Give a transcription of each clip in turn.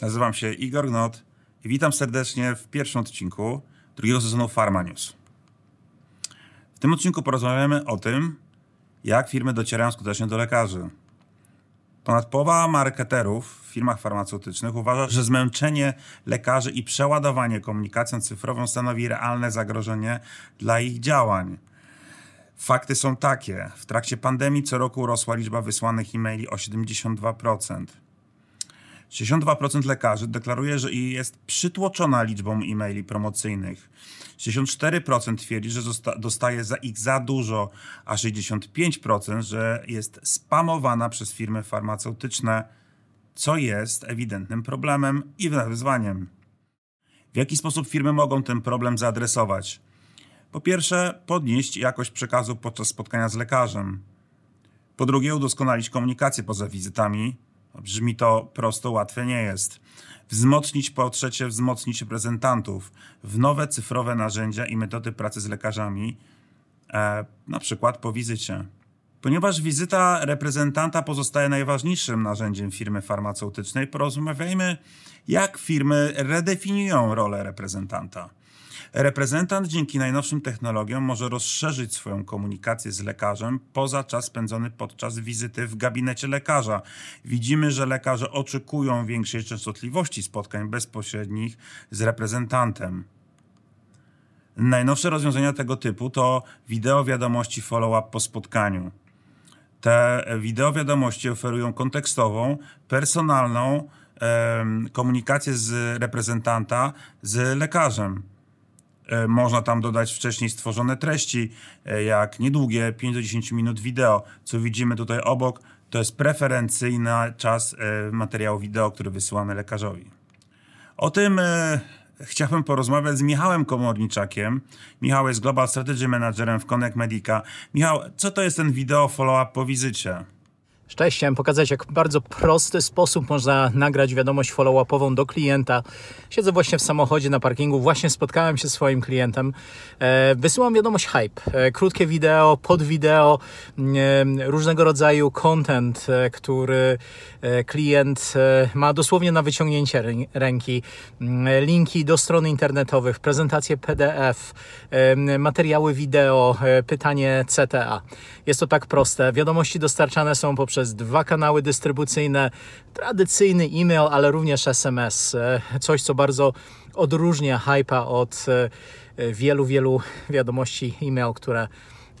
Nazywam się Igor Gnot i witam serdecznie w pierwszym odcinku drugiego sezonu Pharma News. W tym odcinku porozmawiamy o tym, jak firmy docierają skutecznie do lekarzy. Ponad połowa marketerów w firmach farmaceutycznych uważa, że zmęczenie lekarzy i przeładowanie komunikacją cyfrową stanowi realne zagrożenie dla ich działań. Fakty są takie. W trakcie pandemii co roku rosła liczba wysłanych e-maili o 72%. 62% lekarzy deklaruje, że jest przytłoczona liczbą e-maili promocyjnych. 64% twierdzi, że dostaje za ich za dużo, a 65% że jest spamowana przez firmy farmaceutyczne, co jest ewidentnym problemem i wyzwaniem. W jaki sposób firmy mogą ten problem zaadresować? Po pierwsze, podnieść jakość przekazu podczas spotkania z lekarzem. Po drugie, udoskonalić komunikację poza wizytami, Brzmi to prosto, łatwe nie jest. Wzmocnić, po trzecie, wzmocnić reprezentantów w nowe cyfrowe narzędzia i metody pracy z lekarzami, e, na przykład po wizycie. Ponieważ wizyta reprezentanta pozostaje najważniejszym narzędziem firmy farmaceutycznej, porozmawiajmy, jak firmy redefiniują rolę reprezentanta. Reprezentant dzięki najnowszym technologiom może rozszerzyć swoją komunikację z lekarzem poza czas spędzony podczas wizyty w gabinecie lekarza. Widzimy, że lekarze oczekują większej częstotliwości spotkań bezpośrednich z reprezentantem. Najnowsze rozwiązania tego typu to wideo wiadomości follow-up po spotkaniu. Te wideo wiadomości oferują kontekstową, personalną komunikację z reprezentanta z lekarzem. E, można tam dodać wcześniej stworzone treści, e, jak niedługie 5 do 10 minut wideo. Co widzimy tutaj obok, to jest preferencyjny czas e, materiału wideo, który wysyłamy lekarzowi. O tym chciałbym porozmawiać z Michałem Komorniczakiem. Michał jest Global Strategy Managerem w Connect Medica. Michał, co to jest ten wideo follow-up po wizycie? Cześć, chciałem pokazać, jak w bardzo prosty sposób można nagrać wiadomość follow-upową do klienta. Siedzę właśnie w samochodzie na parkingu, właśnie spotkałem się z swoim klientem. E, wysyłam wiadomość hype, e, krótkie wideo, pod wideo, e, różnego rodzaju content, który klient ma dosłownie na wyciągnięcie ręki. Linki do stron internetowych, prezentacje PDF, materiały wideo, pytanie CTA. Jest to tak proste. Wiadomości dostarczane są poprzez przez dwa kanały dystrybucyjne, tradycyjny e-mail, ale również SMS. E, coś, co bardzo odróżnia Hype'a od e, wielu, wielu wiadomości e-mail, które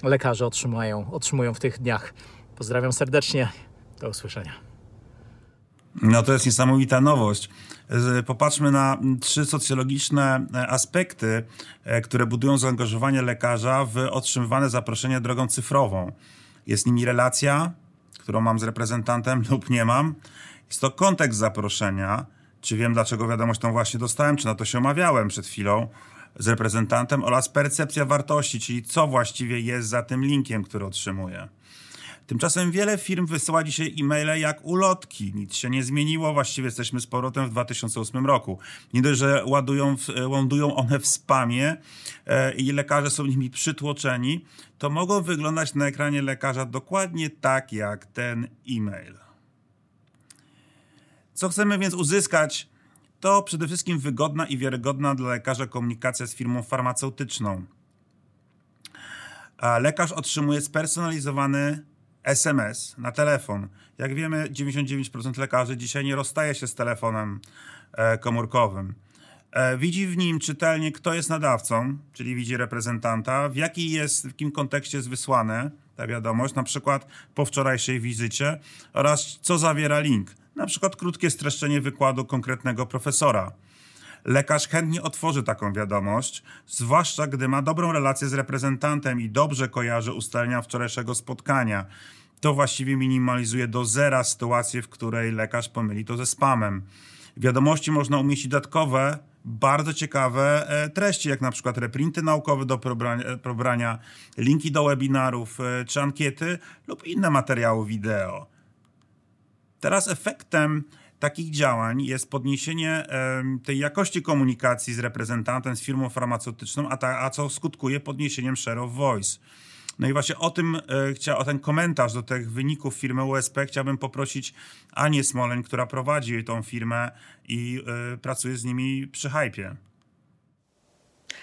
lekarze otrzymują, otrzymują w tych dniach. Pozdrawiam serdecznie. Do usłyszenia. No to jest niesamowita nowość. Popatrzmy na trzy socjologiczne e, aspekty, które budują zaangażowanie lekarza w otrzymywane zaproszenie drogą cyfrową. Jest nimi relacja, którą mam z reprezentantem lub nie mam. Jest to kontekst zaproszenia, czy wiem, dlaczego wiadomość tą właśnie dostałem, czy na to się omawiałem przed chwilą z reprezentantem, oraz percepcja wartości, czyli co właściwie jest za tym linkiem, który otrzymuję. Tymczasem wiele firm wysyła dzisiaj e-maile jak ulotki. Nic się nie zmieniło, właściwie jesteśmy z powrotem w 2008 roku. Nie dość, że ładują, lądują one w spamie e, i lekarze są nimi przytłoczeni, to mogą wyglądać na ekranie lekarza dokładnie tak jak ten e-mail. Co chcemy więc uzyskać? To przede wszystkim wygodna i wiarygodna dla lekarza komunikacja z firmą farmaceutyczną. A lekarz otrzymuje spersonalizowany SMS na telefon. Jak wiemy, 99% lekarzy dzisiaj nie rozstaje się z telefonem e, komórkowym. E, widzi w nim czytelnie, kto jest nadawcą, czyli widzi reprezentanta, w, jaki jest, w jakim kontekście jest wysłane ta wiadomość, na przykład po wczorajszej wizycie, oraz co zawiera link, na przykład krótkie streszczenie wykładu konkretnego profesora. Lekarz chętnie otworzy taką wiadomość, zwłaszcza gdy ma dobrą relację z reprezentantem i dobrze kojarzy ustalenia wczorajszego spotkania. To właściwie minimalizuje do zera sytuację, w której lekarz pomyli to ze spamem. W wiadomości można umieścić dodatkowe, bardzo ciekawe e, treści, jak na przykład reprinty naukowe do pobrania, linki do webinarów e, czy ankiety lub inne materiały wideo. Teraz efektem takich działań jest podniesienie tej jakości komunikacji z reprezentantem, z firmą farmaceutyczną, a, ta, a co skutkuje podniesieniem share of voice. No i właśnie o tym, e, o ten komentarz do tych wyników firmy USP chciałbym poprosić Anię Smoleń, która prowadzi tą firmę i e, pracuje z nimi przy hypie.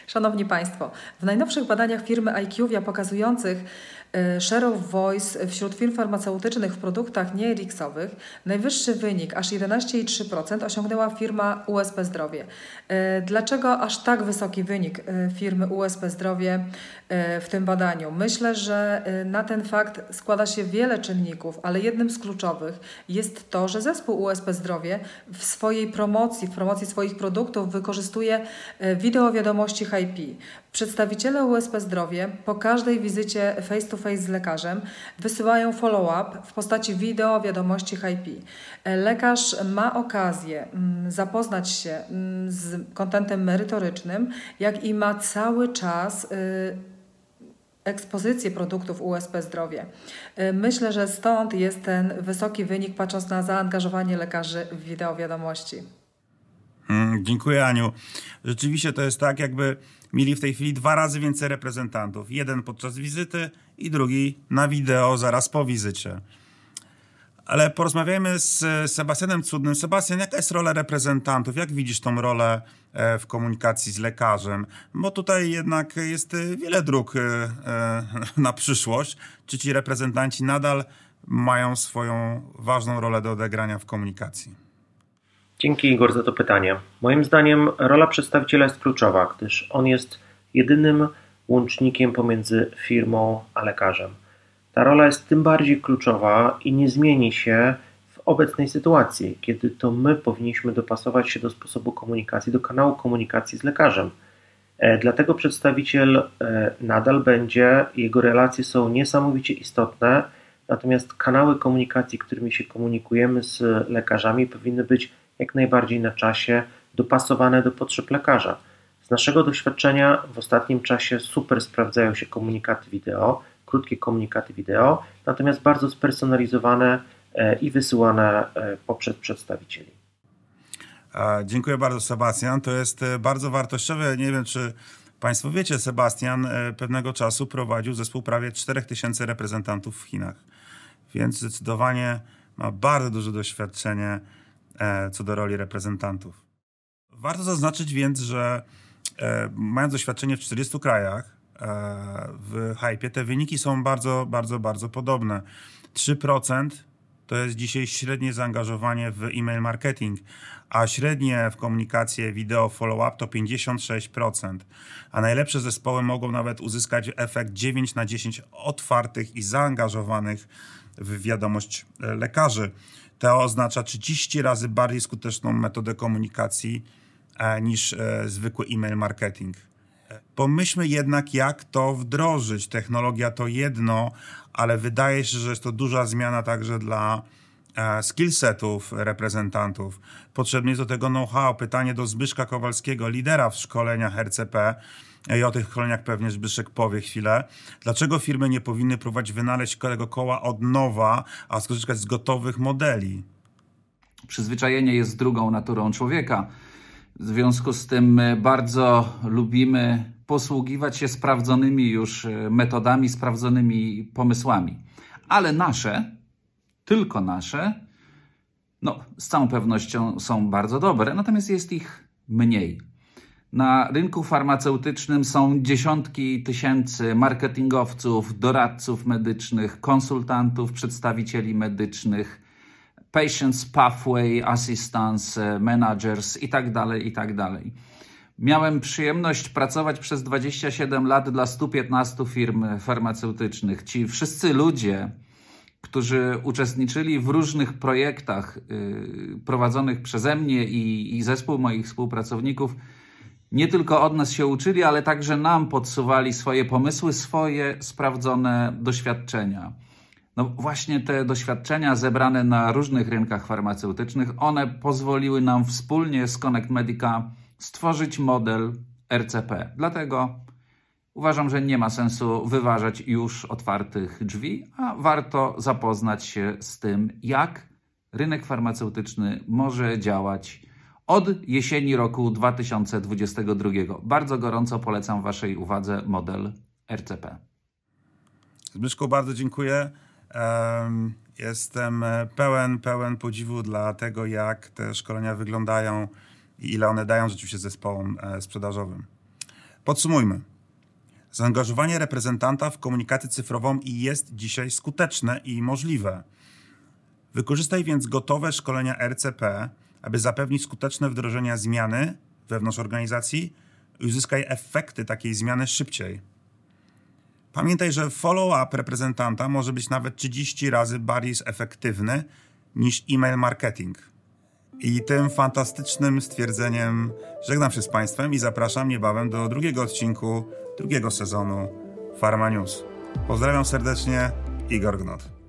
Szanowni Państwo, w najnowszych badaniach firmy IQVIA pokazujących share of voice wśród firm farmaceutycznych w produktach nie-RX-owych najwyższy wynik, aż 11,3% osiągnęła firma USP Zdrowie. E, dlaczego aż tak wysoki wynik e, firmy USP Zdrowie w tym badaniu? Myślę, że na ten fakt składa się wiele czynników, ale jednym z kluczowych jest to, że zespół USP Zdrowie w swojej promocji, w promocji swoich produktów wykorzystuje wideo wiadomości IP. Przedstawiciele USP Zdrowie po każdej wizycie face-to-face z lekarzem wysyłają follow-up w postaci wideo wiadomości IP. Lekarz ma okazję mm, zapoznać się mm, z kontentem merytorycznym, jak i ma cały czas y, ekspozycję produktów USP Zdrowie. Y, myślę, że stąd jest ten wysoki wynik, patrząc na zaangażowanie lekarzy w wideo wiadomości. Hmm, dziękuję, Aniu. Rzeczywiście to jest tak, jakby mieli w tej chwili dwa razy więcej reprezentantów. Jeden podczas wizyty i drugi na wideo zaraz po wizycie. Ale porozmawiajmy z Sebastianem Cudnym. Sebastian, jaka jest rola reprezentantów? Jak widzisz tą rolę e, w komunikacji z lekarzem? Bo tutaj jednak jest e, wiele dróg e, na przyszłość. Czy ci reprezentanci nadal mają swoją ważną rolę do odegrania w komunikacji? Dzięki Igor za to pytanie. Moim zdaniem rola przedstawiciela jest kluczowa, gdyż on jest jedynym łącznikiem pomiędzy firmą a lekarzem. Ta rola jest tym bardziej kluczowa i nie zmieni się w obecnej sytuacji, kiedy to my powinniśmy dopasować się do sposobu komunikacji, do kanału komunikacji z lekarzem. E, dlatego przedstawiciel e, nadal będzie, jego relacje są niesamowicie istotne, natomiast kanały komunikacji, którymi się komunikujemy z lekarzami, powinny być jak najbardziej na czasie, dopasowane do potrzeb lekarza. Z naszego doświadczenia w ostatnim czasie super sprawdzają się komunikaty wideo, krótkie komunikaty wideo, natomiast bardzo spersonalizowane e, i wysyłane e, poprzez przedstawicieli. Dziękuję bardzo, Sebastian. To jest e, bardzo wartościowe. Nie wiem, czy Państwo wiecie, Sebastian pewnego czasu prowadził zespół prawie 4000 reprezentantów w Chinach, więc zdecydowanie ma bardzo duże doświadczenie co do roli reprezentantów. Warto zaznaczyć więc, że e, mając doświadczenie w 40 krajach e, w hype, te wyniki są bardzo, bardzo, bardzo podobne. 3% to jest dzisiaj średnie zaangażowanie w e-mail marketing, a średnie w komunikację wideo follow-up to 56%. A najlepsze zespoły mogą nawet uzyskać efekt 9 na 10 otwartych i zaangażowanych w wiadomość lekarzy. To oznacza 30 razy bardziej skuteczną metodę komunikacji e, niż e, zwykły e-mail marketing. Pomyślmy jednak, jak to wdrożyć. Technologia to jedno, ale wydaje się, że jest to duża zmiana także dla e, skillsetów reprezentantów. Potrzebny jest do tego know-how. Pytanie do Zbyszka Kowalskiego, lidera w szkoleniach RCP i o tych szkoleniach pewnie Zbyszek powie chwilę. Dlaczego firmy nie powinny próbować wynaleźć tego koła od nowa, a skorzystać z gotowych modeli? Przyzwyczajenie jest drugą naturą człowieka. W związku z tym bardzo lubimy posługiwać się sprawdzonymi już e, metodami, sprawdzonymi pomysłami. Ale nasze, tylko nasze, no, z całą pewnością są bardzo dobre, natomiast jest ich mniej. Na rynku farmaceutycznym są dziesiątki tysięcy marketingowców, doradców medycznych, konsultantów, przedstawicieli medycznych, patients pathway assistants, managers itd., tak itd. Tak Miałem przyjemność pracować przez 27 lat dla 115 firm farmaceutycznych. Ci wszyscy ludzie, którzy uczestniczyli w różnych projektach yy, prowadzonych przeze mnie i zespół moich współpracowników, nie tylko od nas się uczyli, ale także nam podsuwali swoje pomysły, swoje sprawdzone doświadczenia. No właśnie te doświadczenia zebrane na różnych rynkach farmaceutycznych, one pozwoliły nam wspólnie z Connect Medica stworzyć model RCP. Dlatego uważam, że nie ma sensu wyważać już otwartych drzwi, a warto zapoznać się z tym, jak rynek farmaceutyczny może działać od jesieni roku 2022. Bardzo gorąco polecam Waszej uwadze model RCP. Zbyszku, bardzo dziękuję. Em, Jestem pełen, pełen podziwu dla tego, jak te szkolenia wyglądają i ile one dają rzeczywiście zespołom e, sprzedażowym. Podsumujmy. Zaangażowanie reprezentanta w komunikację cyfrową jest dzisiaj skuteczne i możliwe. Wykorzystaj więc gotowe szkolenia RCP, aby zapewnić skuteczne wdrożenie zmiany wewnątrz organizacji i uzyskaj efekty takiej zmiany szybciej. Pamiętaj, że follow-up reprezentanta może być nawet 30 razy bardziej efektywny niż e-mail marketing. I tym fantastycznym stwierdzeniem żegnam się z Państwem i zapraszam niebawem do drugiego odcinku drugiego sezonu Pharma News. Pozdrawiam serdecznie, Igor Gnot.